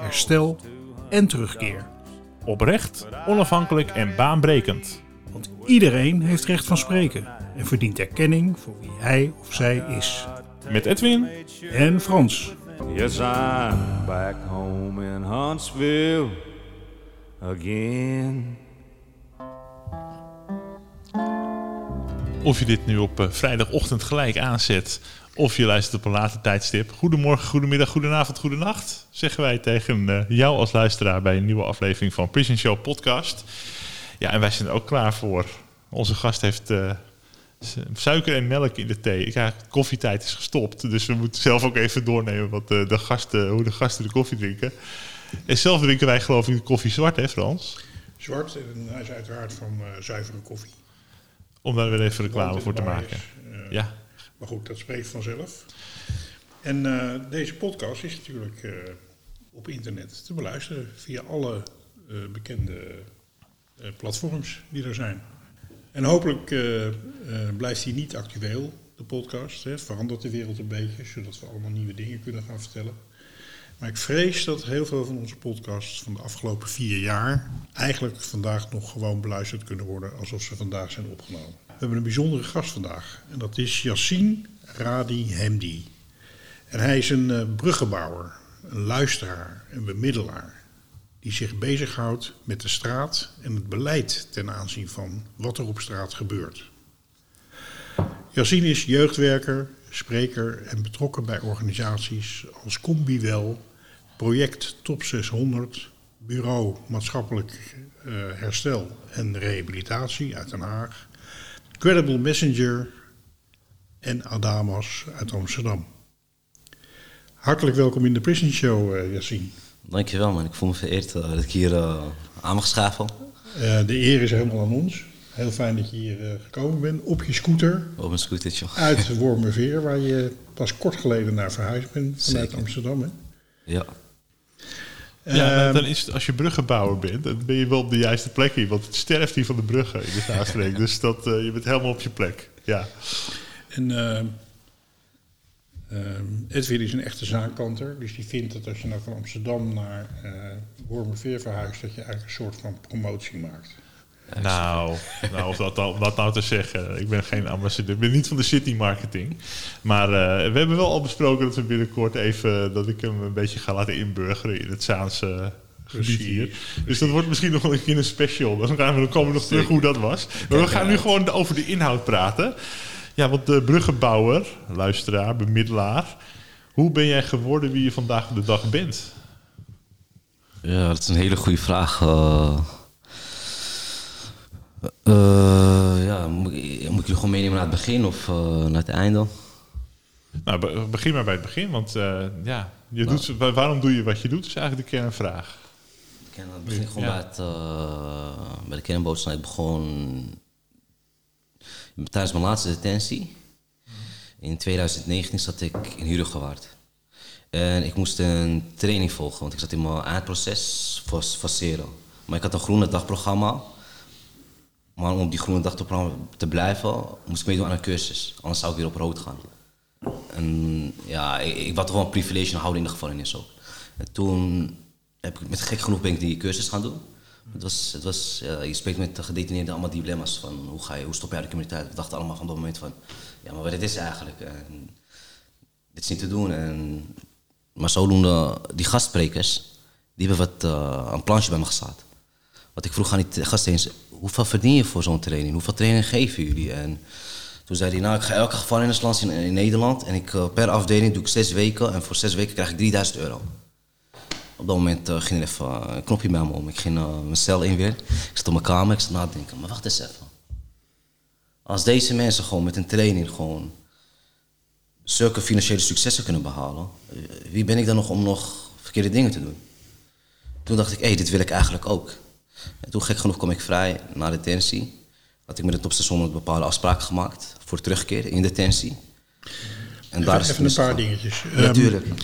herstel en terugkeer. Oprecht, onafhankelijk en baanbrekend. Want iedereen heeft recht van spreken en verdient erkenning voor wie hij of zij is. Met Edwin En Frans. Yes, I'm back home in Huntsville again. Of je dit nu op eh, vrijdagochtend gelijk aanzet, of je luistert op een later tijdstip. Goedemorgen, goedemiddag, goedenavond, goedenacht, zeggen wij tegen eh, jou als luisteraar bij een nieuwe aflevering van Prison Show Podcast. Ja, en wij zijn er ook klaar voor. Onze gast heeft eh, su- suiker en melk in de thee. Ja, koffietijd is gestopt, dus we moeten zelf ook even doornemen wat eh, de gasten, hoe de gasten de koffie drinken. En zelf drinken wij geloof ik de koffie zwart, hè Frans? Zwart en hij is uiteraard van zuivere koffie. Om daar weer even reclame voor te maken. is, Ja, Maar goed, dat spreekt vanzelf. En eh, deze podcast is natuurlijk eh, op internet te beluisteren via alle eh, bekende platforms die er zijn. En hopelijk blijft hij niet actueel, de podcast. Hè. Verandert de wereld een beetje, zodat we allemaal nieuwe dingen kunnen gaan vertellen. Maar ik vrees dat heel veel van onze podcasts van de afgelopen vier jaar eigenlijk vandaag nog gewoon beluisterd kunnen worden alsof ze vandaag zijn opgenomen. We hebben een bijzondere gast vandaag en dat is Yassine Radi Hemdi. En hij is een eh, bruggenbouwer, een luisteraar, een bemiddelaar die zich bezighoudt met de straat en het beleid ten aanzien van wat er op straat gebeurt. Yassine is jeugdwerker, spreker en betrokken bij organisaties als Combiwel, Project Top 600, Bureau Maatschappelijk eh, Herstel en Rehabilitatie uit Den Haag, Credible Messenger en Adamas uit Amsterdam. Hartelijk welkom in de Prison Show, eh Yassine. Dankjewel man, ik voel me vereerd eh, dat ik hier uh, aan mag schaven. Eh, de eer is helemaal aan ons. Heel fijn dat je hier eh, gekomen bent op je scooter Op een scootertje. uit Wormerveer, waar je pas kort geleden naar verhuisd bent vanuit Zeker. Amsterdam. Hè? Ja. Ja, Ehm, dan is het, als je bruggenbouwer bent, dan ben je wel op de juiste plek hier. Want het sterft hier van de bruggen in de Zaanstreek. dus dat, eh, je bent helemaal op je plek. Ja. En ehm, Edwin is een echte zaakkanter, dus die vindt dat als je nou van Amsterdam naar eh Wormerveer verhuist, dat je eigenlijk een soort van promotie maakt. Nou, nou, of dat, nou- om dat nou te zeggen. Ik ben geen ambassadeur. Ik ben niet van de city marketing. Maar eh, we hebben wel al besproken dat we binnenkort even... dat ik hem een beetje ga laten inburgeren in het Zaanse gebied Precies, hier. Dus dat wordt misschien nog wel een keer een special. Dan, gaan we, dan komen we nog terug hoe dat was. Maar we gaan nu gewoon over de inhoud praten. Ja, want de bruggenbouwer, luisteraar, bemiddelaar... Hoe ben jij geworden wie je vandaag de dag bent? ja, dat is een hele goede vraag. eh. Eh, ja, moet, ik- moet ik jullie gewoon meenemen naar het begin of eh, naar het einde? Nou, be- begin maar bij het begin. Want eh, ja, je doet, wa- waarom doe je wat je doet, is eigenlijk de kernvraag. Ik begin gewoon Ja. bij, het, bij de kernboodschap. Ik begon tijdens mijn laatste detentie. In 2019 zat ik in Huurgewaard. En ik moest een training volgen, want ik zat in mijn eindproces voor. Maar ik had een groene dagprogramma. Maar om die groene dagprogramma te blijven, moest ik meedoen aan een cursus. Anders zou ik weer op rood gaan. En ja, ik, ik wou toch wel een privilege houden in de gevangenis ook. En toen heb ik met gek genoeg ben ik die cursus gaan doen. Het was, het was, ja, je spreekt met de gedetineerden allemaal dilemma's van hoe, ga je, hoe stop je uit de criminaliteit. We dachten allemaal van dat moment van, ja maar wat dit is eigenlijk. En dit is niet te doen. En, maar zodoende, die gastsprekers, die hebben wat een plansje bij me gezet. Wat ik vroeg aan die gasten eens, hoeveel verdien je voor zo'n training? Hoeveel training geven jullie? En toen zei hij, nou ik ga elke gevangenisland in, in Nederland en ik, uh, per afdeling doe ik zes weken en voor zes weken krijg ik 3000 euro. Op dat moment uh, ging er even een knopje bij me om. Ik ging mijn cel in weer. Ik zat op mijn kamer, ik zat na te denken, maar wacht eens even. Als deze mensen gewoon met een training gewoon zulke financiële successen kunnen behalen, wie ben ik dan nog om nog verkeerde dingen te doen? Toen dacht ik, hé, dit wil ik eigenlijk ook. En toen, gek genoeg, kwam ik vrij na detentie. Had ik met het topstation een bepaalde afspraken gemaakt voor terugkeer in detentie. En Even, is even een paar dingetjes. Natuurlijk. Ehm,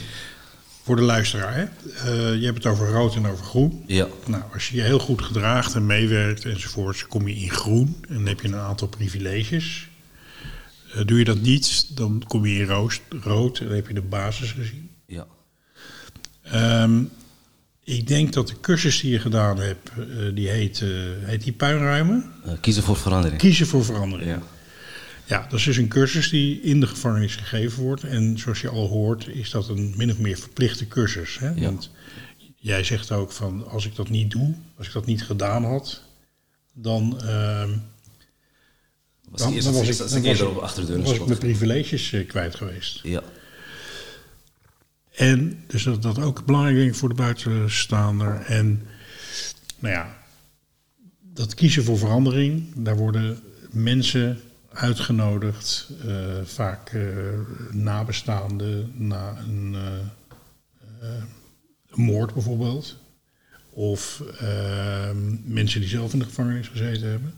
voor de luisteraar, hè? Eh, je hebt het over rood en over groen. ja, Nou, als je je heel goed gedraagt en meewerkt enzovoorts, kom je in groen en dan heb je een aantal privileges. Eh, doe je dat niet, dan kom je in roos- rood en dan heb je de basis gezien. ja. Ehm, ik denk dat de cursus die je gedaan hebt, eh, die heet, eh, heet die puinruimen? Eh, kiezen voor verandering. Kiezen voor verandering. Ja. Ja, dat is dus een cursus die in de gevangenis gegeven wordt. En zoals je al hoort, is dat een min of meer verplichte cursus. Hè? Ja. Want jij zegt ook van, als ik dat niet doe, als ik dat niet gedaan had, dan, ehm, Was dan, dan was ik, dan was ik- mijn privileges kwijt geweest. Ja, En dus dat, ook belangrijk voor de buitenstaander. En nou ja, dat kiezen voor verandering, daar worden mensen uitgenodigd, eh, vaak eh, nabestaanden na een, eh, een moord bijvoorbeeld. Of eh, mensen die zelf in de gevangenis gezeten hebben.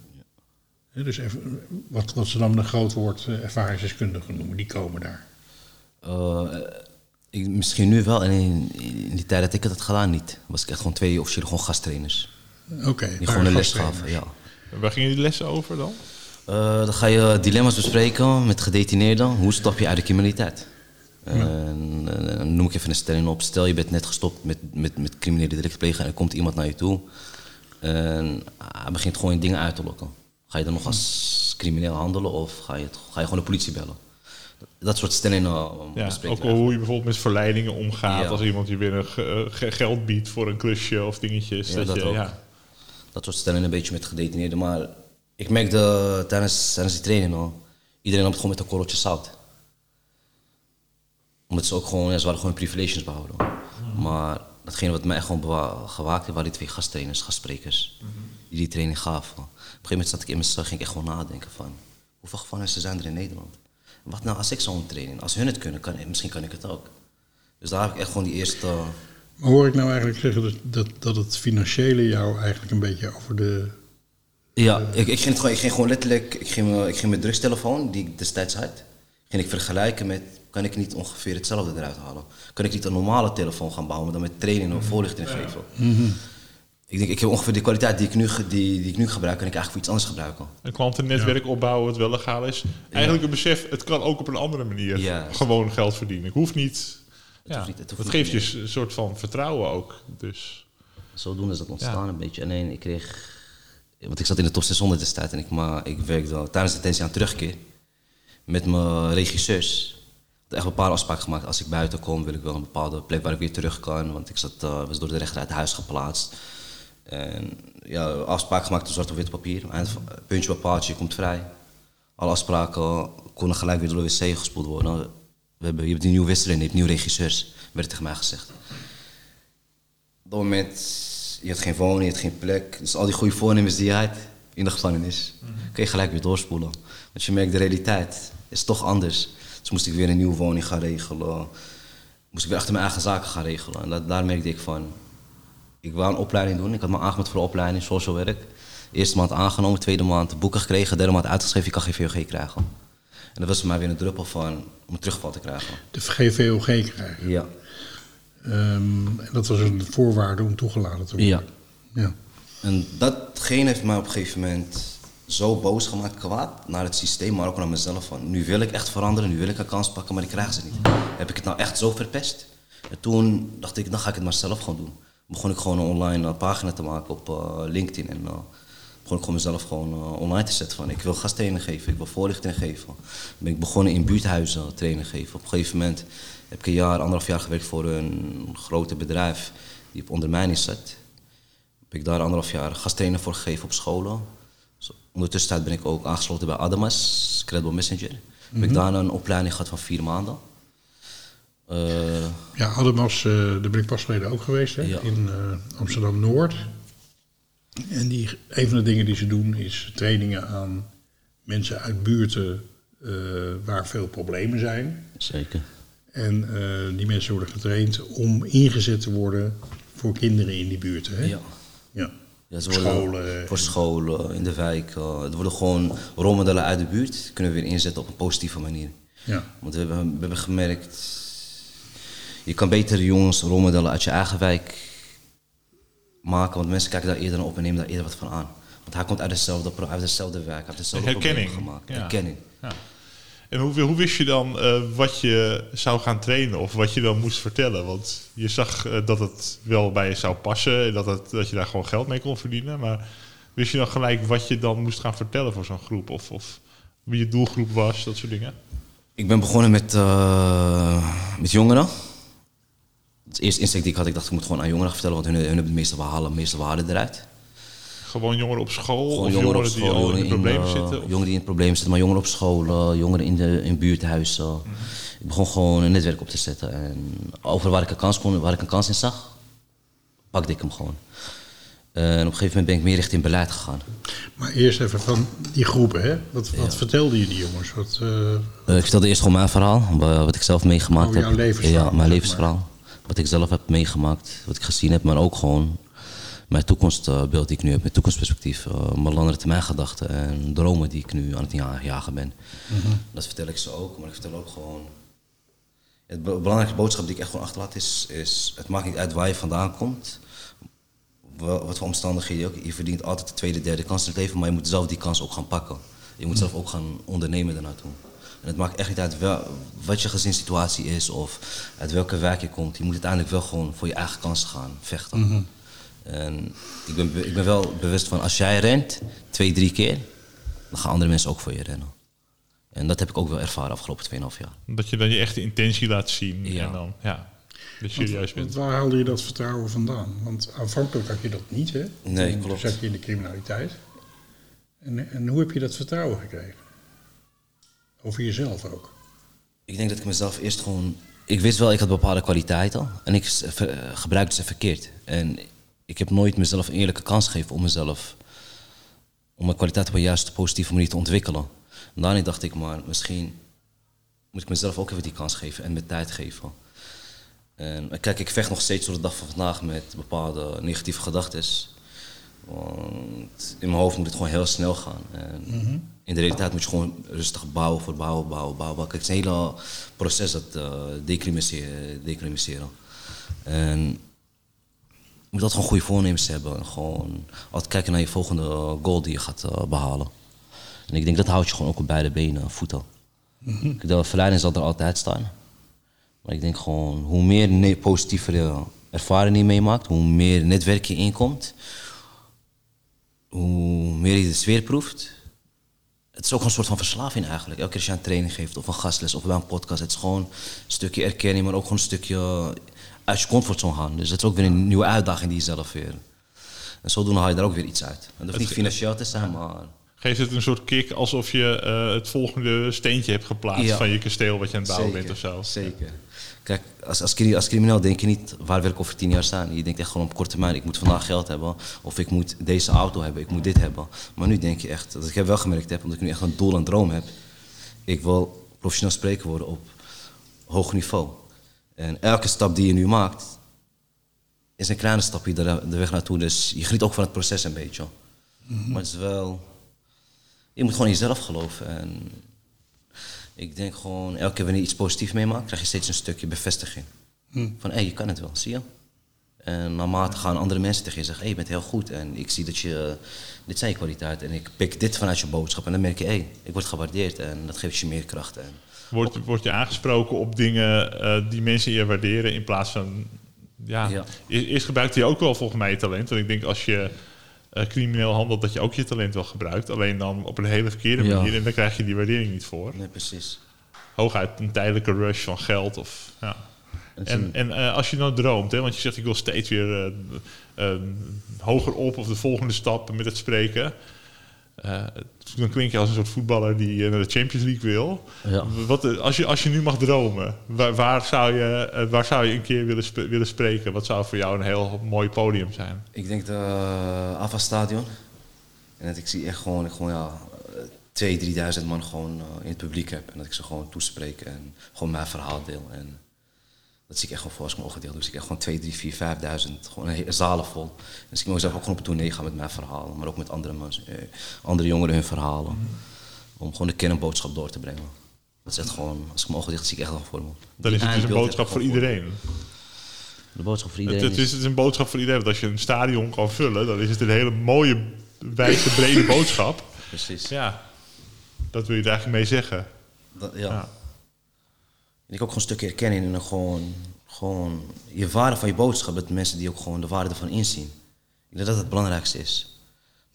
Dus even, wat, wat ze dan een groot woord ervaringsdeskundigen noemen, die komen daar. Eh, ik, misschien nu wel. En in, in die tijd dat ik het had gedaan, niet. Was ik echt gewoon twee officiële gewoon gasttrainers. Oké, Die gewoon een les gaven, ja. Waar gingen die lessen over dan? Eh, dan ga je dilemma's bespreken met gedetineerden. Hoe stap je uit de criminaliteit? Eh, dan noem ik even een stelling op. Stel je bent net gestopt met, met, met criminele delicten plegen en er komt iemand naar je toe. En hij begint gewoon je dingen uit te lokken. Ga je dan nog als crimineel handelen of ga je, het, ga je gewoon de politie bellen? Dat soort stellingen uh, Ja, bespreken ook hoe je bijvoorbeeld met verleidingen omgaat. Ja. Als iemand je ge- geld biedt voor een klusje of dingetjes. Ja, dat dat je, ook. ja. Dat soort stellingen een beetje met gedetineerden. Maar ik merkte tijdens, tijdens die training al, iedereen nam het gewoon met een korreltje zout. Omdat ze ook gewoon, ja, ze waren gewoon privileges behouden. Maar datgene wat mij gewoon gewaakt heeft, waren die twee gasttrainers, gastsprekers. Die die training gaven. Op een gegeven moment zat ik in mezelf, ging ik echt gewoon nadenken van, hoeveel gevangenissen zijn er in Nederland? Wat nou als ik zo'n training, als hun het kunnen, kan, misschien kan ik het ook. Dus daar heb ik echt gewoon die eerste... Maar hoor ik nou eigenlijk zeggen dat, dat, dat het financiële jou eigenlijk een beetje over de... Ja, ik, ik, ging het gewoon, ik ging gewoon letterlijk, ik ging, me- ik ging mijn drugstelefoon, die ik destijds had, ging ik vergelijken met, kan ik niet ongeveer hetzelfde eruit halen? Kan ik niet een normale telefoon gaan bouwen, maar dan met training en voorlichting geven? Ik denk, ik heb ongeveer de kwaliteit die ik, nu, die, die ik nu gebruik, kan ik eigenlijk voor iets anders gebruiken. Een klantennetwerk opbouwen, het wel legaal is. Eigenlijk een besef, het kan ook op een andere manier Ja. gewoon geld verdienen. Ik hoef niet. ja, hoeft niet- het hoeft dat niet geeft je een soort van vertrouwen ook. Dus Zodoende is dat ontstaan Ja. een beetje. En nee, ik kreeg, want ik zat in de top 600 destijds en ik, maar ik werkte tijdens de detentie aan terugkeer met mijn regisseurs. Ik had echt bepaalde afspraken gemaakt. Als ik buiten kom, wil ik wel een bepaalde plek waar ik weer terug kan. Want ik zat, eh, was door de rechter uit huis geplaatst. En ja, afspraken gemaakt op zwart op wit papier. Van- Puntje bepaald, je komt vrij. Alle afspraken konden gelijk weer door de wc gespoeld worden. We hebben, je hebt een nieuwe wisseling, je hebt nieuwe regisseurs, werd tegen mij gezegd. Op dat moment, je had geen woning, je had geen plek. Dus al die goede voornemens die je had in de gevangenis, kun je gelijk weer doorspoelen. Want je merkt, de realiteit is toch anders. Dus moest ik weer een nieuwe woning gaan regelen. Moest ik weer achter mijn eigen zaken gaan regelen. En dat, daar merkte ik van, ik wou een opleiding doen. Ik had me aangemeld voor de opleiding social werk. Eerste maand aangenomen, tweede maand boeken gekregen, derde maand uitgeschreven, je kan geen VOG krijgen. En dat was voor mij weer een druppel van om een terugval te krijgen. de GVOG krijgen. Ja. Ehm, en dat was een voorwaarde om toegelaten te worden. Ja. Ja. En datgene heeft mij op een gegeven moment zo boos gemaakt, kwaad naar het systeem, maar ook naar mezelf. Van, nu wil ik echt veranderen, nu wil ik een kans pakken, maar ik krijg ze niet. Heb ik het nou echt zo verpest? En toen dacht ik, dan ga ik het maar zelf gewoon doen. Begon ik gewoon een online eh, pagina te maken op eh, LinkedIn en eh, begon ik gewoon mezelf gewoon online te zetten van ik wil gasttraining geven, ik wil voorlichting geven. Ben ik begonnen in buurthuizen training geven. Op een gegeven moment heb ik een jaar, anderhalf jaar gewerkt voor een grote bedrijf die op ondermijning zat heb ik daar anderhalf jaar gasttrainer voor gegeven op scholen. Zo, Ondertussen ben ik ook aangesloten bij Adamas, Credible Messenger. Heb ik daar een opleiding gehad van vier maanden. Eh, Ja, Adamas, eh daar ben ik pas geleden ook geweest, hè, Ja. in eh, Amsterdam-Noord. En die, een van de dingen die ze doen is trainingen aan mensen uit buurten waar veel problemen zijn. zeker. En die mensen worden getraind om ingezet te worden voor kinderen in die buurt, hè? Ja. Ja. Ja, ze worden Scholen. Voor scholen, in de wijk. het worden gewoon rolmodellen uit de buurt. Kunnen we weer inzetten op een positieve manier. Ja. Want we hebben, we hebben gemerkt... Je kan beter jongens rolmodellen uit je eigen wijk maken. Want mensen kijken daar eerder naar op en nemen daar eerder wat van aan. Want hij komt uit dezelfde, pro- uit dezelfde wijk. Hij heeft dezelfde Herkenning. gemaakt. Ja. Herkenning. Ja. En hoe, hoe wist je dan eh, wat je zou gaan trainen of wat je dan moest vertellen? Want je zag eh, dat het wel bij je zou passen en dat, het, dat je daar gewoon geld mee kon verdienen. Maar wist je dan gelijk wat je dan moest gaan vertellen voor zo'n groep? Of, of wie je doelgroep was, dat soort dingen? Ik ben begonnen met, eh, met jongeren. Het eerste instinct die ik had, ik dacht ik moet gewoon aan jongeren vertellen, want hun, hun hebben het meeste halen, het meeste waarde eruit. Gewoon jongeren op school Gewoon of jongeren jongeren, op school, die al in eh, zitten? Of- Jongeren die in problemen zitten, maar jongeren op school, eh, jongeren in, de, in buurthuizen. Mhm. Ik begon gewoon een netwerk op te zetten. En over waar ik een kans, kon, waar ik een kans in zag, pakte ik hem gewoon. En op een gegeven moment ben ik meer richting beleid gegaan. Maar eerst even van die groepen, hè? Wat, wat vertelde je die jongens? Wat, eh, Eh, ik vertelde eerst gewoon mijn verhaal, wa- wat ik zelf meegemaakt heb. jouw levensverhaal, Ja, mijn maar. levensverhaal. Wat ik zelf heb meegemaakt, wat ik gezien heb, maar ook gewoon mijn toekomstbeeld die ik nu heb, mijn toekomstperspectief, eh, mijn langere termijn gedachten en dromen die ik nu aan het ja- jagen ben. Mhm. Dat vertel ik ze ook, maar ik vertel ook gewoon. Het be- belangrijkste boodschap die ik echt gewoon achterlaat is, is: het maakt niet uit waar je vandaan komt. wa- Wat voor omstandigheden je ook. Je verdient altijd de tweede, derde kans in het leven, maar je moet zelf die kans ook gaan pakken. Je moet zelf ook gaan ondernemen daarnaartoe. En het maakt echt niet uit wel, wat je gezinssituatie is of uit welke wijk je komt. Je moet uiteindelijk wel gewoon voor je eigen kansen gaan vechten. En ik ben, be- ik ben wel bewust van als jij rent twee, drie keer, dan gaan andere mensen ook voor je rennen. En dat heb ik ook wel ervaren afgelopen 2,5 jaar. Dat je dan je echte intentie laat zien Ja. en dan ja, dat je serieus bent. waar haalde je dat vertrouwen vandaan? Want aanvankelijk had je dat niet, hè? Nee, Toen klopt. zat je in de criminaliteit. En, en hoe heb je dat vertrouwen gekregen? Over jezelf ook. Ik denk dat ik mezelf eerst gewoon. Ik wist wel, ik had bepaalde kwaliteiten en ik eh, gebruikte ze verkeerd. En ik heb nooit mezelf een eerlijke kans gegeven om mezelf. om mijn kwaliteit op een juiste positieve manier te ontwikkelen. En daarin dacht ik, maar misschien moet ik mezelf ook even die kans geven en mijn tijd geven. En kijk, ik vecht nog steeds door de dag van vandaag met bepaalde negatieve gedachten. Want in mijn hoofd moet het gewoon heel snel gaan. En In de realiteit moet je gewoon rustig bouwen voor bouwen, bouwen, bouwen. Kijk, het is een hele proces dat uh, decriminaliseren. decriminaliseren. En je moet altijd gewoon goede voornemens hebben. En gewoon altijd kijken naar je volgende goal die je gaat uh, behalen. En ik denk dat houdt je gewoon ook op beide benen, voeten. Kijk, De verleiding zal er altijd staan. Maar ik denk gewoon, hoe meer positieve ervaringen je meemaakt, hoe meer netwerk je inkomt, hoe meer je de sfeer proeft. Het is ook een soort van verslaving eigenlijk. Elke keer als je een training geeft of een gastles of bij een podcast, het is gewoon een stukje erkenning, maar ook gewoon een stukje uit je comfortzone gaan. Dus het is ook weer een nieuwe uitdaging die je zelf weer. En zodoende haal je daar ook weer iets uit. En dat hoeft niet financieel te zijn, maar. Geeft het een soort kick alsof je uh, het volgende steentje hebt geplaatst ja. van je kasteel wat je aan het bouwen Zeker, bent of zo? Zeker. Kijk, als, als, als, crimineel denk je niet waar wil ik over tien jaar staan. Je denkt echt gewoon op korte termijn, ik moet vandaag geld hebben. Of ik moet deze auto hebben, ik moet dit hebben. Maar nu denk je echt, dat ik heb wel gemerkt heb, omdat ik nu echt een doel en droom heb. Ik wil professioneel spreker worden op hoog niveau. En elke stap die je nu maakt, is een kleine stapje de, de weg naartoe. Dus je geniet ook van het proces een beetje. Mm -hmm. Maar het is wel... Je moet gewoon in jezelf geloven. En ik denk gewoon, elke keer wanneer je iets positiefs meemaakt, krijg je steeds een stukje bevestiging. Hm. Van, hé, hey, je kan het wel, zie je? En naarmate gaan andere mensen tegen je zeggen, hé, hey, je bent heel goed. En ik zie dat je, dit zijn je kwaliteiten. En ik pik dit vanuit je boodschap. En dan merk je, hé, hey, ik word gewaardeerd. En dat geeft je meer kracht. En wordt, wordt je aangesproken op dingen uh, die mensen je waarderen in plaats van... Ja, ja. eerst gebruikte je ook wel volgens mij je talent. Want ik denk als je crimineel handelt, dat je ook je talent wel gebruikt. Alleen dan op een hele verkeerde manier. Ja. En dan krijg je die waardering niet voor. Nee, precies. Hooguit een tijdelijke rush van geld. Of, ja. En, en uh, als je nou droomt, hè, want je zegt ik wil steeds weer uh, hoger op of de volgende stap met het spreken. Uh, dan klink je als een soort voetballer die naar de Champions League wil. Ja. Wat, als, je, als je nu mag dromen, waar, waar, zou, je, waar zou je een keer willen, sp willen spreken? Wat zou voor jou een heel mooi podium zijn? Ik denk de uh, AVA Stadion. En dat ik zie echt gewoon, gewoon ja, 2.000, 3.000 man gewoon uh, in het publiek heb. En dat ik ze gewoon toespreek en gewoon mijn verhaal deel. En Dat zie ik echt gewoon voor als ik mijn ogen dicht doe. zie ik echt gewoon 2, 3, 4, 5.000. Gewoon een hele zalen vol. Zie ik mezelf ook gewoon op tournee gaan met mijn verhalen. Maar ook met andere, mensen, eh, andere jongeren hun verhalen. Om gewoon de kernboodschap door te brengen. Dat is echt gewoon, als ik mijn ogen dicht zie ik echt wel voor me. Dan is het dus een boodschap voor gewoon iedereen. De boodschap voor Het, iedereen het, is, het is een boodschap voor iedereen. Want als je een stadion kan vullen, dan is het een hele mooie, wijze, brede boodschap. Precies. Ja, dat wil je er eigenlijk mee zeggen. Dat, ja. Ja. En ik ook gewoon een stukje erkenning en gewoon, gewoon je waarde van je boodschap. Dat mensen die ook gewoon de waarde ervan inzien. Ik denk dat dat het belangrijkste is.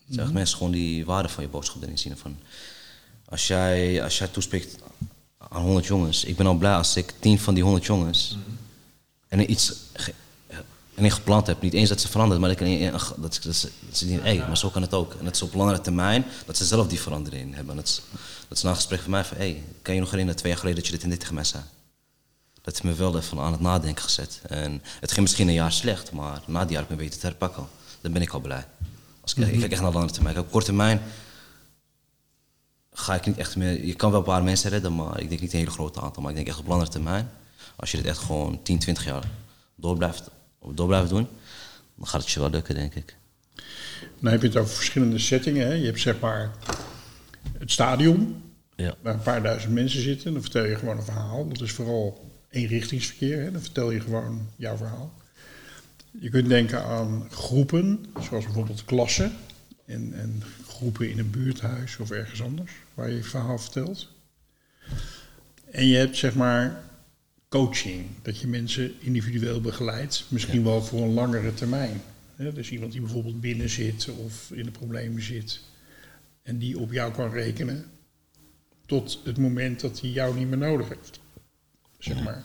Dat echt mensen gewoon die waarde van je boodschap erin zien. Van, als, jij, als jij toespreekt aan 100 jongens, ik ben al blij als ik 10 van die 100 jongens en er iets en in geplant heb. Niet eens dat ze veranderen, maar dat, ik dat, ze- dat ze, dat ze denken, hé, maar zo kan het ook. En dat is op langere termijn, dat ze zelf die verandering hebben. En dat is, dat is na een gesprek van mij van, hé, kan je nog herinneren twee jaar geleden dat je dit en dit tegen mij zei? Dat heeft me wel even aan het nadenken gezet. En het ging misschien een jaar slecht, maar na die jaar heb ik me weten te herpakken. Dan ben ik al blij. Als ik, ik kijk echt naar langere termijn. Op korte termijn ga ik niet echt meer... Je kan wel een paar mensen redden, maar ik denk niet een hele grote aantal. Maar ik denk echt op langere termijn, als je dit echt gewoon 10, 20 jaar door blijft, door blijft doen, dan gaat het je wel lukken, denk ik. Dan heb je het over verschillende settingen. Hè? Je hebt zeg maar het stadion, Ja. waar een paar duizend mensen zitten. Dan vertel je gewoon een verhaal. Dat is vooral eenrichtingsverkeer. Hè? Dan vertel je gewoon jouw verhaal. Je kunt denken aan groepen, zoals bijvoorbeeld klassen. En, en groepen in een buurthuis of ergens anders, waar je je verhaal vertelt. En je hebt zeg maar coaching, dat je mensen individueel begeleidt. Misschien wel voor een langere termijn. Dus iemand die bijvoorbeeld binnen zit of in de problemen zit. En die op jou kan rekenen tot het moment dat hij jou niet meer nodig heeft. Zeg maar.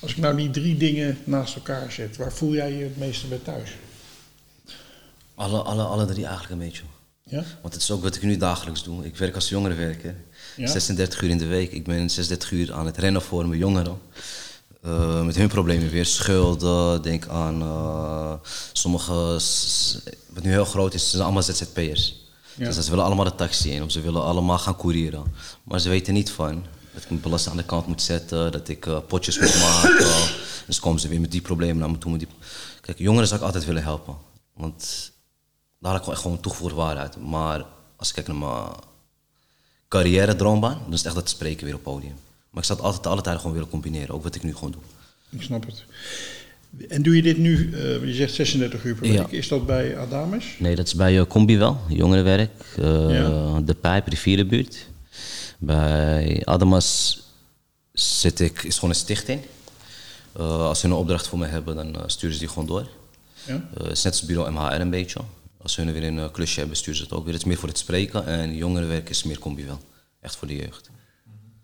Als ik nou die drie dingen naast elkaar zet, waar voel jij je het meeste bij thuis? Alle, alle, alle drie eigenlijk een beetje. Ja? Want het is ook wat ik nu dagelijks doe. Ik werk als jongerenwerker. Ja. 36 uur in de week. Ik ben 36 uur aan het rennen voor mijn jongeren. Eh, met hun problemen weer. Schulden, denk aan uh, sommige... Wat nu heel groot is, ze zijn allemaal ZZP'ers. Ja. Dus ze willen allemaal de taxi in. Of ze willen allemaal gaan courieren. Maar ze weten niet van dat ik mijn belasting aan de kant moet zetten. Dat ik eh, potjes moet maken. en dan komen ze weer met die problemen naar me toe. Met die... Kijk, jongeren zou ik altijd willen helpen. Want daar haal ik gewoon echt gewoon toegevoegde waarde uit. Maar als ik kijk naar mijn carrière droombaan, dan is het echt dat spreken weer op podium. Maar ik zou het altijd alle tijden gewoon willen combineren, ook wat ik nu gewoon doe. Ik snap het. En doe je dit nu, eh, je zegt 36 uur per Ja. week, is dat bij Adamus? Nee, dat is bij eh, Combi wel, jongerenwerk, eh, Ja. de Pijp, Rivierenbuurt. Bij Adamas zit ik, is gewoon een stichting. Eh, als ze een opdracht voor me hebben, dan eh, sturen ze die gewoon door. Ja? Eh, het is net als bureau MHR een beetje. Als ze weer een klusje hebben, sturen ze het ook weer. Het is meer voor het spreken en jongerenwerk is meer combi wel. Echt voor de jeugd.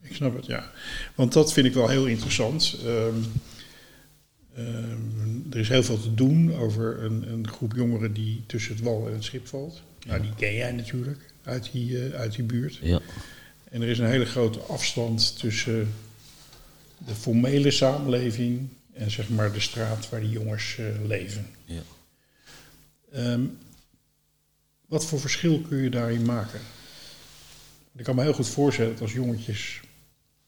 Ik snap het, ja. Want dat vind ik wel heel interessant. Ehm, ehm, er is heel veel te doen over een, een groep jongeren die tussen het wal en het schip valt. Nou, die ken jij natuurlijk uit die, uit die buurt. Ja. En er is een hele grote afstand tussen de formele samenleving en zeg maar de straat waar die jongens eh, leven. ja. Ehm, wat voor verschil kun je daarin maken? Ik kan me heel goed voorstellen dat als jongetjes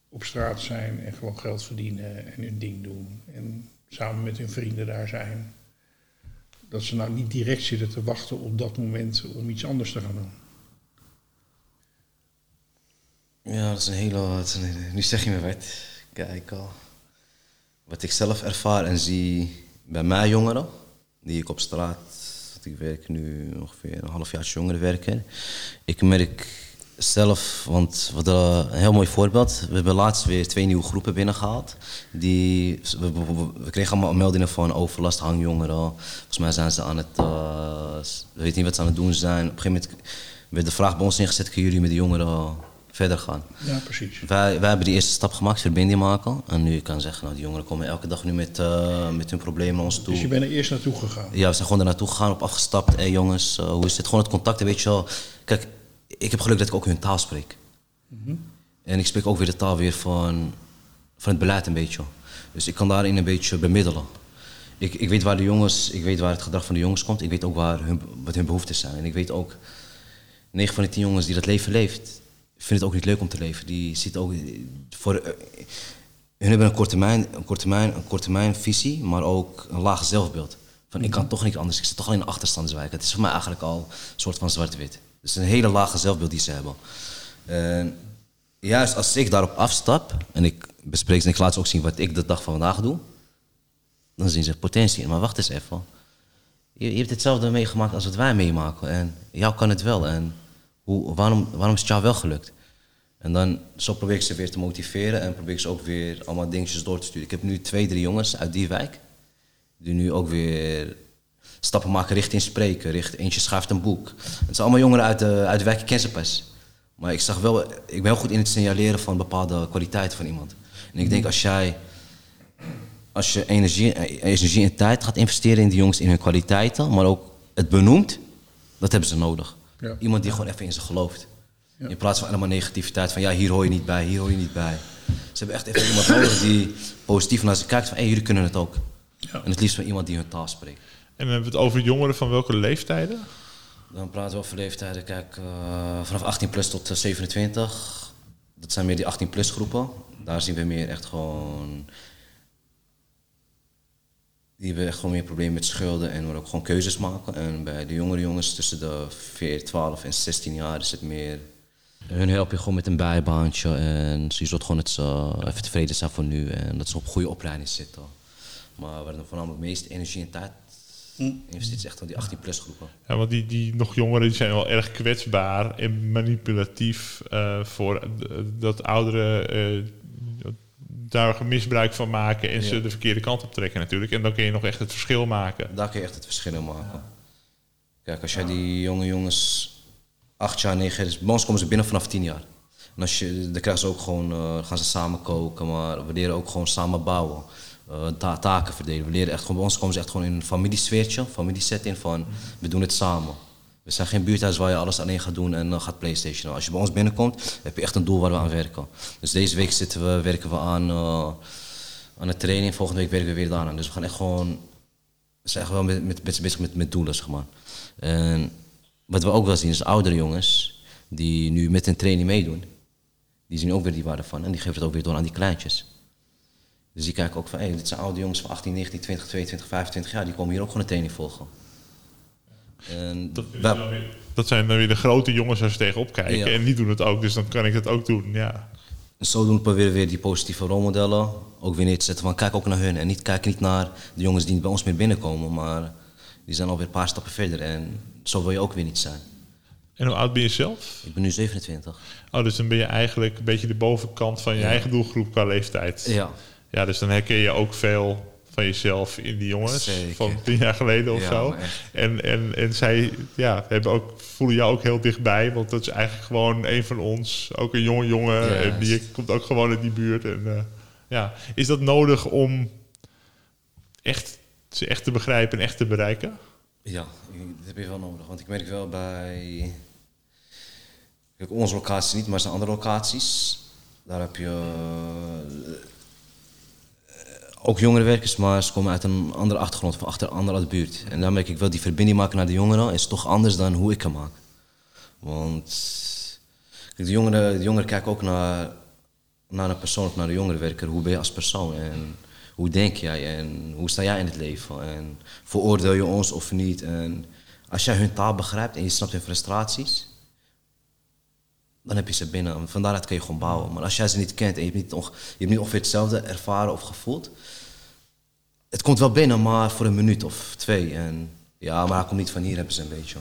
op straat zijn en gewoon geld verdienen en hun ding doen en samen met hun vrienden daar zijn, dat ze nou niet direct zitten te wachten op dat moment om iets anders te gaan doen. Ja, dat is een hele. Is een, nu zeg je me wat. Kijk al. Wat ik zelf ervaar en zie bij mij jongeren, die ik op straat. Ik werk nu ongeveer een half jaar als jongerenwerker. Ik merk zelf, want wat een heel mooi voorbeeld. We hebben laatst weer twee nieuwe groepen binnengehaald. Die, we, we- we- we kregen allemaal meldingen van overlast, hangjongeren. Volgens mij zijn ze aan het. eh, we weten niet wat ze aan het doen zijn. Op een gegeven moment werd de vraag bij ons ingezet: kunnen jullie met de jongeren verder gaan? Ja, precies. Wij, wij hebben die eerste stap gemaakt, verbinding maken. En nu kan ik zeggen, nou, die jongeren komen elke dag nu met, eh, met hun problemen naar ons toe. Dus je bent er eerst naartoe gegaan. Ja, we zijn gewoon er naartoe gegaan, op afgestapt. Hé jongens, eh, hoe is het? Gewoon het contact, weet je wel. Kijk, ik heb geluk dat ik ook hun taal spreek. En ik spreek ook weer de taal weer van, van het beleid een beetje. Dus ik kan daarin een beetje bemiddelen. Ik, ik weet waar de jongens, ik weet waar het gedrag van de jongens komt. Ik weet ook waar hun, wat hun behoeftes zijn. En ik weet ook, 9 van de 10 jongens die dat leven leeft, vinden het ook niet leuk om te leven. Die ziet ook voor, eh, hun hebben een korte termijn, een korte termijn, een korte termijn visie, maar ook een laag zelfbeeld. Van ik kan toch niet anders, ik zit toch al in een achterstandswijk. Het is voor mij eigenlijk al een soort van zwart-wit. Dus een hele lage zelfbeeld die ze hebben. En juist als ik daarop afstap en ik bespreek ze en ik laat ze ook zien wat ik de dag van vandaag doe, dan zien ze potentie. Maar wacht eens even. Je, je hebt hetzelfde meegemaakt als wat wij meemaken. En jou kan het wel. En hoe, waarom, waarom is het jou wel gelukt? En dan zo probeer ik ze weer te motiveren en probeer ik ze ook weer allemaal dingetjes door te sturen. Ik heb nu twee, drie jongens uit die wijk. Die nu ook weer stappen maken richting spreken. Richt, eentje schrijft een boek. Het zijn allemaal jongeren uit de, uit de wijk. Maar ik, zag wel, ik ben heel goed in het signaleren van bepaalde kwaliteiten van iemand. En ik denk als jij als je energie, energie en tijd gaat investeren in die jongens, in hun kwaliteiten, maar ook het benoemt, dat hebben ze nodig. Ja. Iemand die gewoon even in ze gelooft. In plaats van allemaal negativiteit van ja, hier hoor je niet bij, hier hoor je niet bij. Ze hebben echt even iemand nodig die positief naar ze kijkt van hé, hey, jullie kunnen het ook. Ja. En het liefst van iemand die hun taal spreekt. En dan hebben we het over jongeren van welke leeftijden? Dan praten we over leeftijden, kijk, eh, vanaf 18 plus tot eh, 27. Dat zijn meer die 18 plus groepen. Daar zien we meer echt gewoon... Die hebben echt gewoon meer problemen met schulden en willen ook gewoon keuzes maken. En bij de jongere jongens tussen de 14, 12 en 16 jaar is het meer... Hun help je gewoon met een bijbaantje en ze zult gewoon dat ze even tevreden zijn voor nu en dat ze op een goede opleiding zitten. Maar waar dan voornamelijk de meeste energie en tijd investeert is echt wel die 18 plus groepen. Ja, want die, die nog jongeren die zijn wel erg kwetsbaar en manipulatief eh, voor d- dat ouderen eh, daar misbruik van maken en ze de verkeerde kant op trekken natuurlijk. En dan kun je nog echt het verschil maken. Daar kun je echt het verschil maken. Kijk, als jij die jonge jongens acht jaar, negen jaar, bij ons komen ze binnen vanaf tien jaar. En als je, dan krijgen ze ook gewoon, eh, gaan ze samen koken, maar we leren ook gewoon samen bouwen. eh, ta- taken verdelen. We leren echt gewoon, bij ons komen ze echt gewoon in een familiesfeertje, familiesetting van we doen het samen. We zijn geen buurthuis waar je alles alleen gaat doen en gaat Playstation. Als je bij ons binnenkomt, heb je echt een doel waar we aan werken. Dus deze week zitten we, werken we aan, eh, aan een training, volgende week werken we weer daaraan. Dus we gaan echt gewoon we zijn echt wel met, met, met, bezig met, met doelen, zeg maar. En wat we ook wel zien is oudere jongens die nu met een training meedoen. Die zien ook weer die waarde van en die geven het ook weer door aan die kleintjes. Dus die kijken ook van, hé, dit zijn oude jongens van 18, 19, 20, 22, 25 jaar, die komen hier ook gewoon een training volgen. En Dat, dat zijn dan weer de grote jongens waar ze tegenop kijken. Ja. En die doen het ook, dus dan kan ik het ook doen. Ja. zodoende proberen we weer die positieve rolmodellen ook weer neer te zetten van kijk ook naar hun en niet kijk niet naar de jongens die bij ons meer binnenkomen, maar die zijn alweer een paar stappen verder en zo wil je ook weer niet zijn. En hoe oud ben je zelf? Ik ben nu 27. Oh, dus dan ben je eigenlijk een beetje de bovenkant van je eigen doelgroep qua leeftijd. Ja. Ja, dus dan herken je ook veel van jezelf in die jongens Zeker. van tien jaar geleden of Ja, zo. En, en, en zij ja, hebben ook, voelen jou ook heel dichtbij, want dat is eigenlijk gewoon een van ons. Ook een jonge jongen en die komt ook gewoon uit die buurt. En, eh, ja. Is dat nodig om echt, ze echt te begrijpen en echt te bereiken? Ja, dat heb je wel nodig. Want ik merk wel bij. Onze locatie niet, maar zijn andere locaties. Daar heb je. Ook jongere werkers, maar ze komen uit een andere achtergrond, van achter andere buurt. En daar merk ik wel, die verbinding maken naar de jongeren is toch anders dan hoe ik hem maak. Want de, jongeren, de jongeren kijken ook naar, naar een persoon, of naar de jongerenwerker. Hoe ben je als persoon en hoe denk jij en hoe sta jij in het leven? En veroordeel je ons of niet? En als jij hun taal begrijpt en je snapt hun frustraties, dan heb je ze binnen. En Van daaruit kun je gewoon bouwen. Maar als jij ze niet kent en je hebt niet, je hebt niet ongeveer hetzelfde ervaren of gevoeld, het komt wel binnen, maar voor een minuut of twee. En ja, maar hij komt niet van hier, hebben ze een beetje.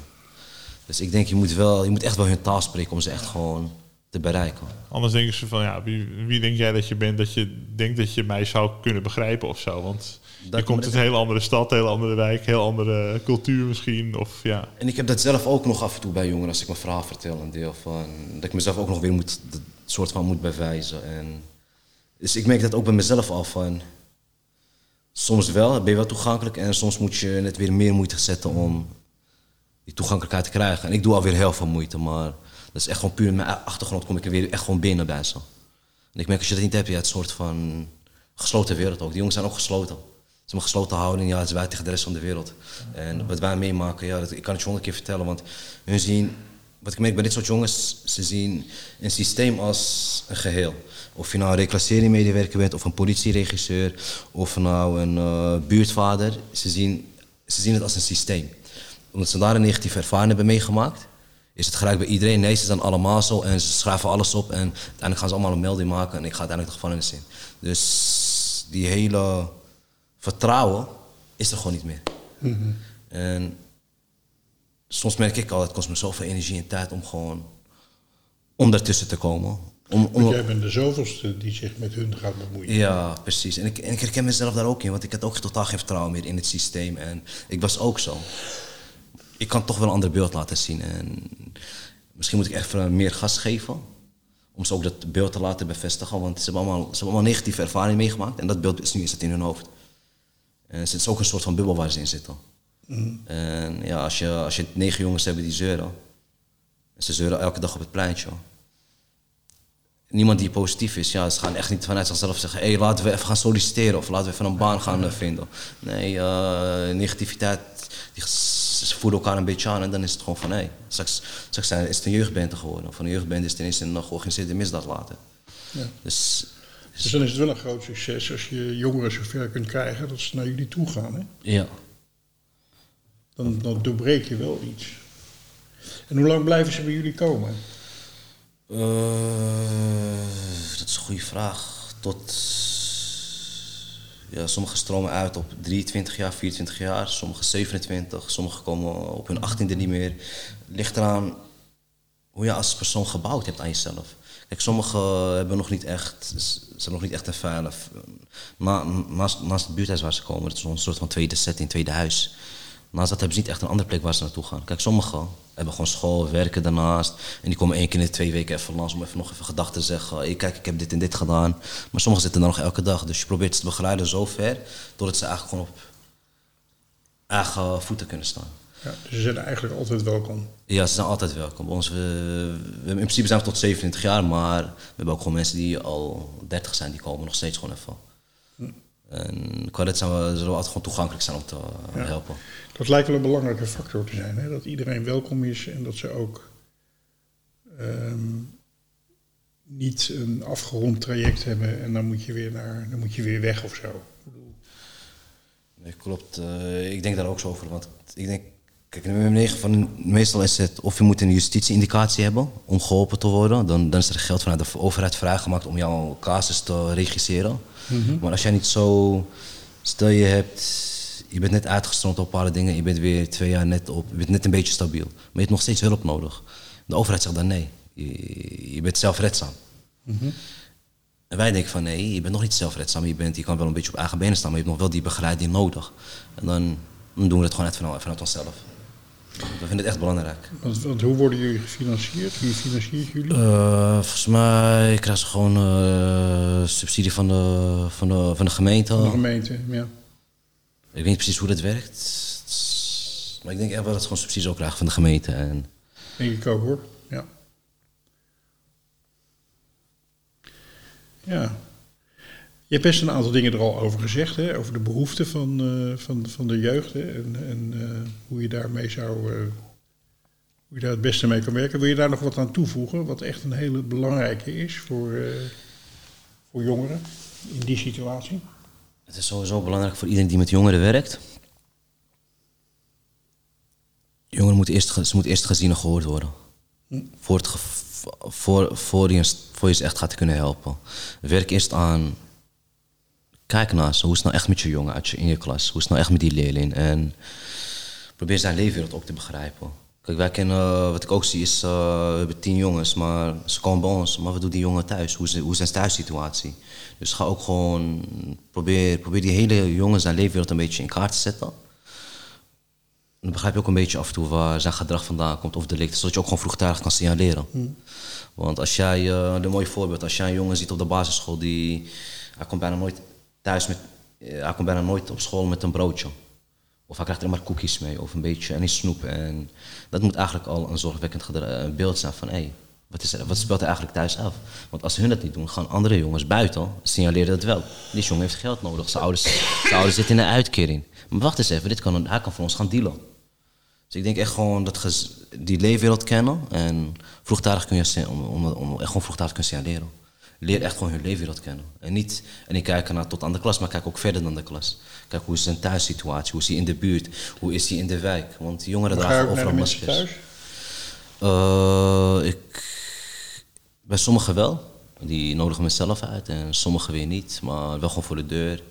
Dus ik denk, je moet, wel, je moet echt wel hun taal spreken om ze echt gewoon te bereiken. Anders denken ze van, ja, wie, wie denk jij dat je bent dat je denkt dat je mij zou kunnen begrijpen of zo? Want je komt uit een hele andere stad, een hele andere wijk, heel andere cultuur misschien. Of ja, En ik heb dat zelf ook nog af en toe bij jongeren als ik mijn verhaal vertel. Een deel van dat ik mezelf ook nog weer moet, dat soort van moet bewijzen. En, dus ik merk dat ook bij mezelf al van. Soms wel, ben je wel toegankelijk en soms moet je net weer meer moeite zetten om die toegankelijkheid te krijgen. En ik doe alweer heel veel moeite, maar dat is echt gewoon puur in mijn achtergrond kom ik er weer echt gewoon binnen bij ze. En ik merk als je dat niet hebt, je hebt een soort van gesloten wereld ook. Die jongens zijn ook gesloten. Een gesloten houding, ja, het is wij tegen de rest van de wereld. En wat wij meemaken, ja, dat, ik kan het je honderd keer vertellen, want hun zien wat ik merk bij dit soort jongens, ze zien een systeem als een geheel. Of je nou een reclasseringmedewerker bent, of een politieregisseur, of nou een eh, buurtvader. Ze zien, ze zien het als een systeem. Omdat ze daar een negatieve ervaring hebben meegemaakt, is het gelijk bij iedereen. Nee, ze zijn allemaal zo en ze schrijven alles op en uiteindelijk gaan ze allemaal een melding maken en ik ga uiteindelijk de gevangenis in. Dus die hele vertrouwen is er gewoon niet meer. En soms merk ik al, het kost me zoveel energie en tijd om gewoon om daartussen te komen. Om, om, Want jij bent de zoveelste die zich met hun gaat bemoeien. ja, precies. En ik, en ik herken mezelf daar ook in, want ik had ook totaal geen vertrouwen meer in het systeem. En ik was ook zo. Ik kan toch wel een ander beeld laten zien. En misschien moet ik even meer gas geven. Om ze ook dat beeld te laten bevestigen. Want ze hebben allemaal, ze hebben allemaal negatieve ervaring meegemaakt. En dat beeld is nu is het in hun hoofd. En het is ook een soort van bubbel waar ze in zitten. En ja, als je, als je negen jongens hebt die zeuren. En ze zeuren elke dag op het pleintje. Niemand die positief is, ja, ze gaan echt niet vanuit zichzelf zeggen: hé, hey, laten we even gaan solliciteren of laten we even een baan gaan eh, vinden. Nee, eh, negativiteit, die, ze voelen elkaar een beetje aan en dan is het gewoon van: hé, hey, straks, straks zijn- is het een jeugdbende geworden. Van een jeugdbende is het ineens een georganiseerde misdaad laten. Ja. Dus Dus dan is het wel een groot succes als je jongeren zover kunt krijgen dat ze naar jullie toe gaan. Hè? ja, Dan, dan doorbreek je wel iets. En hoe lang blijven ze bij jullie komen? Eh, dat is een goede vraag. Tot. Ja, sommige stromen uit op 23 jaar, 24 jaar, sommige 27, sommige komen op hun 18e niet meer. Ligt eraan hoe je als persoon gebouwd hebt aan jezelf. Kijk, sommigen hebben nog niet echt, ze hebben nog niet echt veilig. Na, naast, het buurthuis waar ze komen, dat is een soort van tweede setting, tweede huis. Naast dat hebben ze niet echt een andere plek waar ze naartoe gaan. Kijk, sommigen hebben gewoon school, werken daarnaast. En die komen één keer in de twee weken even langs om even nog even gedachten te zeggen. Hey, kijk, ik heb dit en dit gedaan. Maar sommigen zitten dan nog elke dag. Dus je probeert ze te begeleiden zo ver, totdat ze eigenlijk gewoon op eigen voeten kunnen staan. Ja, dus ze zijn eigenlijk altijd welkom. Ja, ze zijn altijd welkom. Ons, we, we- in principe zijn we tot 27 jaar, maar we hebben ook gewoon mensen die al 30 zijn, die komen nog steeds gewoon even. En qua dit zijn we, zullen we altijd gewoon toegankelijk zijn om te eh, Ja. helpen. Dat lijkt wel een belangrijke factor te zijn. Hè? Dat iedereen welkom is en dat ze ook ehm, niet een afgerond traject hebben en dan moet je weer, naar, dan moet je weer weg of zo. Nee, klopt. Eh, ik denk daar ook zo over. Want ik denk, kijk, nummer 9 van meestal is het of je moet een justitieindicatie hebben om geholpen te worden. Dan, dan is er geld vanuit de overheid vrijgemaakt om jouw casus te regisseren. Maar als jij niet zo, stel je hebt, je bent net uitgestroomd op bepaalde dingen, je bent weer twee jaar net op, je bent net een beetje stabiel, maar je hebt nog steeds hulp nodig. De overheid zegt dan nee, je, je bent zelfredzaam. En wij denken van nee, je bent nog niet zelfredzaam. Je, bent, je kan wel een beetje op eigen benen staan, maar je hebt nog wel die begeleiding nodig. En dan, dan doen we het gewoon uit vanuit, vanuit onszelf. We vinden het echt belangrijk. want, want hoe worden jullie gefinancierd? Wie financiert jullie? Eh, volgens mij krijgen ze gewoon eh, subsidie van de, van de, van de gemeente. de gemeente, ja. Ik weet niet precies hoe dat werkt. Maar ik denk echt wel dat ze gewoon subsidies ook krijgen van de gemeente. En Denk ik ook hoor. Ja. Ja. Je hebt best een aantal dingen er al over gezegd, hè? over de behoeften van, eh, van, van de jeugd hè? en, en eh, hoe je daarmee zou, eh, hoe je daar het beste mee kan werken. Wil je daar nog wat aan toevoegen, wat echt een hele belangrijke is voor, voor jongeren in die situatie? het is sowieso belangrijk voor iedereen die met jongeren werkt. Jongeren moeten eerst, ze moeten eerst gezien en gehoord worden. Voor, het voor, voor, je, voor je ze echt gaat kunnen helpen. Werk eerst aan. Kijk naar ze. Hoe is het nou echt met je jongen uit je, in je klas? Hoe is het nou echt met die leerling? En probeer zijn leefwereld ook te begrijpen. Kijk, wij kennen, wat ik ook zie is, eh, we hebben tien jongens, maar ze komen bij ons. Maar wat doet die jongen thuis? Hoe is, hoe is zijn thuissituatie? Dus ga ook gewoon, probeer, probeer die hele jongen zijn leefwereld een beetje in kaart te zetten. Dan begrijp je ook een beetje af en toe waar zijn gedrag vandaan komt of delicten, zodat je ook gewoon vroegtijdig kan signaleren. Want als jij, eh, een mooi voorbeeld, als jij een jongen ziet op de basisschool die, hij komt bijna nooit thuis met, eh, hij komt bijna nooit op school met een broodje. Of hij krijgt er maar koekjes mee of een beetje en iets snoep. En dat moet eigenlijk al een zorgwekkend eh, beeld zijn van hé, wat, wat speelt er eigenlijk thuis af? Want als hun dat niet doen, gaan andere jongens buiten signaleren dat wel. Die jongen heeft geld nodig, zijn ouders, zijn ouders zitten in een uitkering. Maar wacht eens even, dit kan, hij kan voor ons gaan dealen. Dus ik denk echt gewoon dat je die leefwereld kennen en vroegtijdig kun je om, om, om echt gewoon vroegtijdig kunnen signaleren. Leer echt gewoon hun leefwereld kennen. En niet en ik kijk naar tot aan de klas, maar kijk ook verder dan de klas. Kijk hoe is zijn thuissituatie, hoe is hij in de buurt, hoe is hij in de wijk. Want jongeren dragen overal maskers. thuis? Eh, ik, bij sommigen wel. Die nodigen me zelf uit en sommigen weer niet. Maar wel gewoon voor de deur.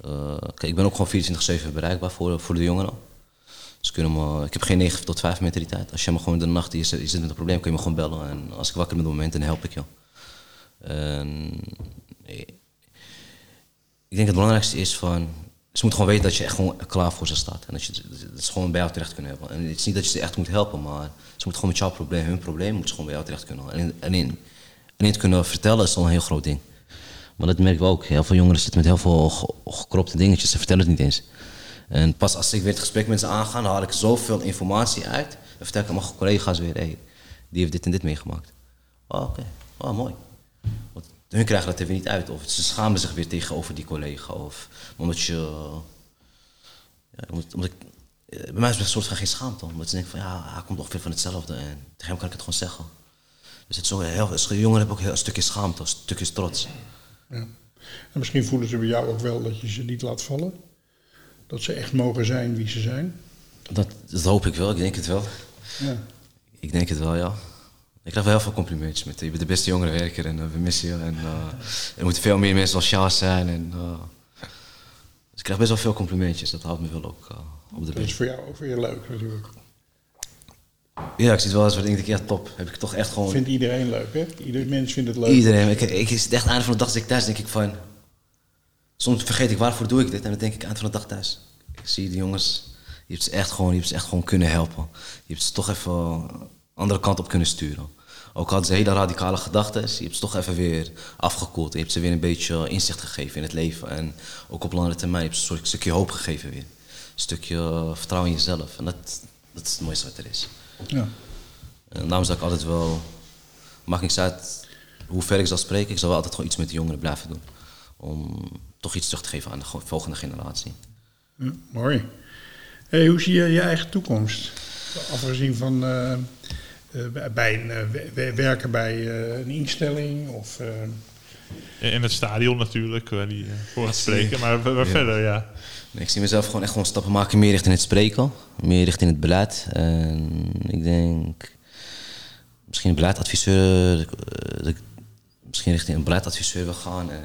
Eh, kijk, ik ben ook gewoon 24-7 bereikbaar voor, voor de jongeren. Dus kunnen me, ik heb geen 9 tot 5 mentaliteit. Als je me gewoon in de nacht je zit met een probleem, kun je me gewoon bellen. En als ik wakker ben op het moment, dan help ik je. En, eh, ik denk het belangrijkste is van... Ze moeten gewoon weten dat je echt gewoon klaar voor ze staat. En dat, je, dat ze gewoon bij jou terecht kunnen hebben. En het is niet dat je ze echt moet helpen, maar ze moeten gewoon met jouw probleem, hun probleem, moeten ze gewoon bij jou terecht kunnen. En, en, in, en het kunnen vertellen is al een heel groot ding. Maar dat merken we ook. Heel veel jongeren zitten met heel veel ge- gekropte dingetjes. Ze vertellen het niet eens. En pas als ik weer het gesprek met ze aanga, dan haal ik zoveel informatie uit. En vertel ik aan mijn collega's weer, hey, die heeft dit en dit meegemaakt. Oh, oké. Oh, mooi. Hun krijgen dat er weer niet uit. Of ze schamen zich weer tegenover die collega. Of omdat je... Ja, omdat, omdat ik, eh, bij mij is het een soort van geen schaamte. Omdat ze denken van, ja, hij komt ongeveer van hetzelfde. En tegen hem kan ik het gewoon zeggen. Dus het zo heel, als jongeren hebben ook heel, een stukje schaamte, een stukje trots. Ja. En misschien voelen ze bij jou ook wel dat je ze niet laat vallen. Dat ze echt mogen zijn wie ze zijn. Dat, dat hoop ik wel, ik denk het wel. Ja. Ik denk het wel, ja. Ik krijg wel heel veel complimentjes met je bent de beste jongerenwerker en eh, we missen je. En eh, er moeten veel meer mensen als Sjaas zijn. En, eh, dus ik krijg best wel veel complimentjes, dat houdt me wel ook eh, op de Dat is voor jou ook weer leuk natuurlijk. Ja, ik zie het wel eens wat ik denk, ja top. Heb ik toch echt gewoon... Vindt iedereen leuk, hè? Ieder mens vindt het leuk. Iedereen. Ik, ik het echt einde van de dag als ik thuis denk ik van. Soms vergeet ik waarvoor doe ik dit en dan denk ik eind van de dag thuis. Ik zie die jongens, je hebt ze echt gewoon, je hebt ze echt gewoon kunnen helpen. Je hebt ze toch even andere kant op kunnen sturen. Ook hadden ze hele radicale gedachten, je hebt ze toch even weer afgekoeld. Je hebt ze weer een beetje inzicht gegeven in het leven. En ook op langere termijn je ze een stukje hoop gegeven weer. Een stukje vertrouwen in jezelf. En dat, dat is het mooiste wat er is. Ja. En daarom zeg ik altijd wel, maakt niks uit hoe ver ik zal spreken, ik zal wel altijd gewoon iets met de jongeren blijven doen. Om toch iets terug te geven aan de volgende generatie. Ja, mooi. Hey, hoe zie je je eigen toekomst? Afgezien van eh, eh, bij een, eh, we- we- werken bij eh, een instelling of... eh, In het stadion natuurlijk, waar die eh, voor gaat spreken. Maar, waar verder, ja. Ik zie mezelf gewoon echt gewoon stappen maken meer richting het spreken, meer richting het beleid. En ik denk misschien een beleidadviseur, eh, dat ik misschien richting een beleidadviseur wil gaan. En,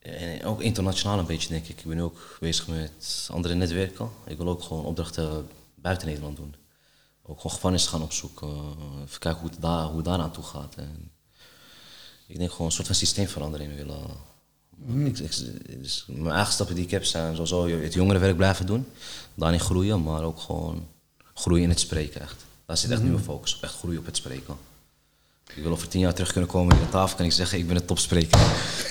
en ook internationaal een beetje, denk ik. Ik ben ook bezig met andere netwerken. Ik wil ook gewoon opdrachten buiten Nederland doen. Ook gewoon gevangenis gaan opzoeken. Even kijken hoe het, daar, hoe het daar aan toe gaat. En ik denk gewoon een soort van systeemverandering willen. Ik, ik, dus mijn eigen stappen die ik heb zijn sowieso het jongerenwerk blijven doen. Daarin groeien, maar ook gewoon groeien in het spreken echt. Daar zit echt nu mijn focus op, echt groeien op het spreken. Ik wil over tien jaar terug kunnen komen hier aan tafel kan ik zeggen, ik ben een topspreker.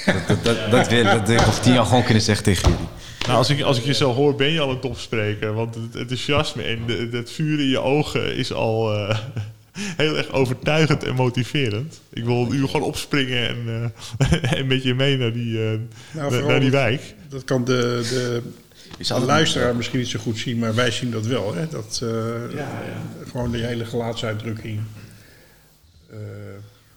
dat, dat, dat, dat wil ik, dat wil ik over tien jaar gewoon kunnen zeggen tegen jullie. Nou, als ik, als ik je zo hoor, ben je al een topspreker. Want het enthousiasme en de- het vuur in je ogen is al eh, heel erg overtuigend en motiverend. Ik wil nu gewoon opspringen en, eh, en met je mee naar die, eh, naar, vooral naar die wijk. Dat kan de, de, de luisteraar misschien niet zo goed zien, maar wij zien dat wel. Hè? Dat, eh, Gewoon die hele gelaatsuitdrukking eh,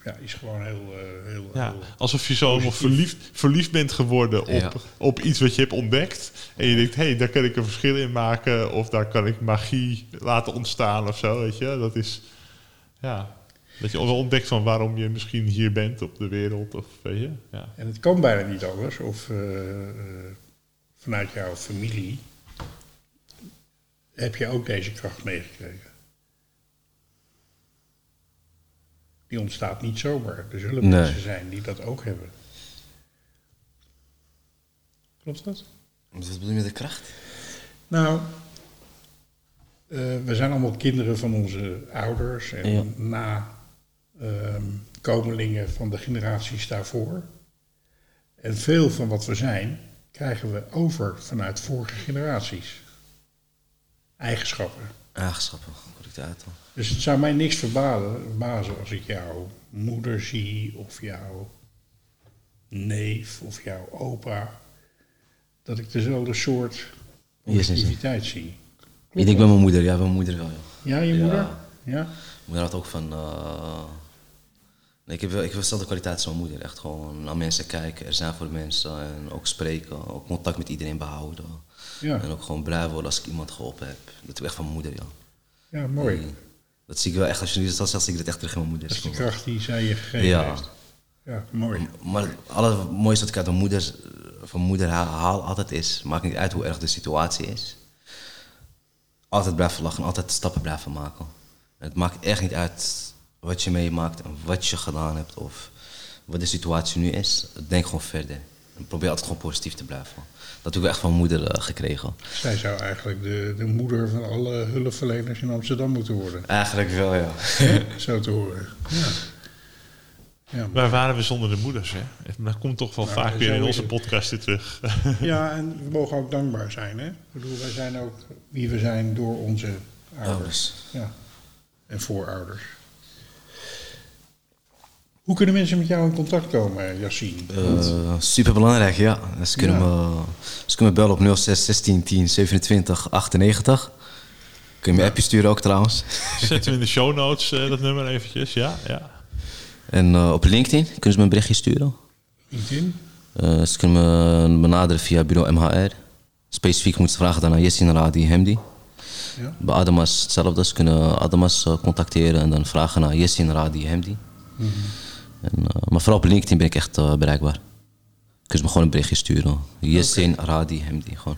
ja, is gewoon heel... eh, heel, Ja, heel alsof je zo nog positief. verliefd, verliefd bent geworden op, Ja. op iets wat je hebt ontdekt. En je denkt, hé, hey, daar kan ik een verschil in maken. Of daar kan ik magie laten ontstaan of zo, weet je. Dat is, ja, dat je wel ontdekt van waarom je misschien hier bent op de wereld. Of, weet je, ja. En het kan bijna niet anders. Of eh, eh, vanuit jouw familie heb je ook deze kracht meegekregen. Die ontstaat niet zomaar. Er zullen Nee. mensen zijn die dat ook hebben. Klopt dat? Wat bedoel je met de kracht? Nou, eh, we zijn allemaal kinderen van onze ouders en Ja. na ehm, komelingen van de generaties daarvoor. En veel van wat we zijn, krijgen we over vanuit vorige generaties. Eigenschappen. Correct uit dan. Dus het zou mij niks verbazen als ik jouw moeder zie, of jouw neef, of jouw opa. dat ik dezelfde soort Yes, yes, yes. positiviteit zie. Ik denk bij mijn moeder, ja, bij mijn moeder wel. Ja. Ja, je moeder? Ja. Mijn moeder had ook van. nee, ik heb, wel- ik heb dezelfde kwaliteit als mijn moeder. Echt gewoon naar mensen kijken, er zijn voor mensen en ook spreken, ook contact met iedereen behouden. Ja. En ook gewoon blij worden als ik iemand geholpen heb. Dat ik echt van mijn moeder, ja. ja, mooi. Dat zie ik wel echt, als je nu dat zegt, zie ik dat echt terug in mijn moeder. Dat is de kracht die zij je gegeven Ja. heeft. Ja, mooi. Maar het allermooiste wat ik uit mijn moeder, van mijn moeder haal, haal altijd is, maakt niet uit hoe erg de situatie is. Altijd blijven lachen, altijd stappen blijven maken. Het maakt echt niet uit wat je meemaakt en wat je gedaan hebt of wat de situatie nu is. Denk gewoon verder. Probeer altijd gewoon positief te blijven. Dat heb ik echt van moeder eh, gekregen. Zij zou eigenlijk de, de moeder van alle hulpverleners in Amsterdam moeten worden. Eigenlijk wel, ja. Zo te horen. Ja. Ja, Waar waren we zonder de moeders? Hè? Dat komt toch wel Nou, vaak weer in onze het. podcast weer terug. ja, en we mogen ook dankbaar zijn. Hè? Ik bedoel, wij zijn ook wie we zijn door onze ouders. Ouders. Ja. En voorouders. Hoe kunnen mensen met jou in contact komen, Yassine? Uh, super belangrijk, ja. Ze kunnen, Ja. Me, ze kunnen me bellen op 06 16 10 27 98. Kun je me appje sturen ook trouwens. Zetten we in de show notes eh, dat nummer eventjes. Ja, ja. En eh, op LinkedIn kunnen ze me een berichtje sturen. LinkedIn? Eh, ze kunnen me benaderen via bureau MHR. Specifiek moeten ze vragen dan naar Yessin Radi Hemdi. Ja. Bij Adamas hetzelfde. Ze kunnen Adamas eh, contacteren en dan vragen naar Yessin Radi Hemdi. En, eh, maar vooral op LinkedIn ben ik echt eh, bereikbaar. Kunnen ze me gewoon een berichtje sturen. Yessin Radi Hemdi, gewoon.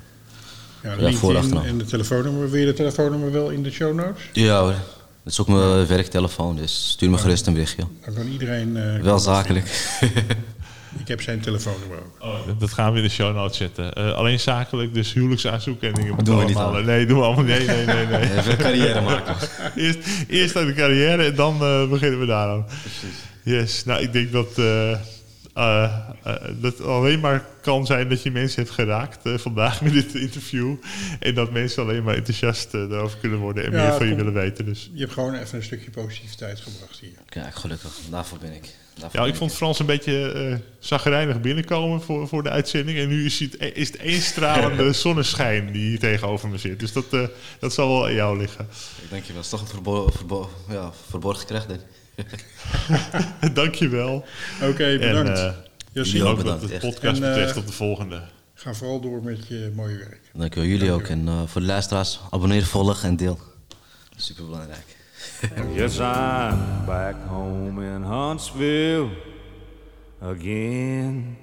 Ja, Ja, voor en de telefoonnummer. Wil je de telefoonnummer wel in de show notes? Ja hoor. Dat is ook mijn werktelefoon, dus stuur me gerust een berichtje. Dan kan iedereen... eh, Wel zakelijk. Ik heb zijn telefoonnummer ook. Oh, dat gaan we in de show notes zetten. Eh, alleen zakelijk, dus huwelijksaanzoek en dingen. moeten Doen we niet allemaal. aan. Nee, doen we allemaal. Nee, nee, nee. nee. Even carrière maken. eerst, eerst aan de carrière en dan eh, beginnen we daaraan. Yes, nou ik denk dat eh, eh, eh, dat het alleen maar kan zijn dat je mensen hebt geraakt vandaag met dit interview. En dat mensen alleen maar enthousiast erover kunnen worden en Ja, meer van je willen weten. Dus. Je hebt gewoon even een stukje positiviteit gebracht hier. Kijk, gelukkig. Daarvoor ben ik. Daarvoor Ja, ik vond Frans een beetje eh zagrijnig binnenkomen voor, voor de uitzending. En nu is het, is het één stralende zonneschijn die hier tegenover me zit. Dus dat, eh, dat zal wel aan jou liggen. Ik denk je wel. Het is toch een verbo verbo ja, verborgen kracht, denk ik. Dankjewel. Oké, bedankt. eh Yassine, jullie ook bedankt, wat de echt. podcast En, eh, betreft op de volgende. ga vooral door met je mooie werk. Dankjewel, jullie ook. En eh, voor de luisteraars, abonneer, volg en deel. Super belangrijk. Yes, I'm back home in Huntsville again.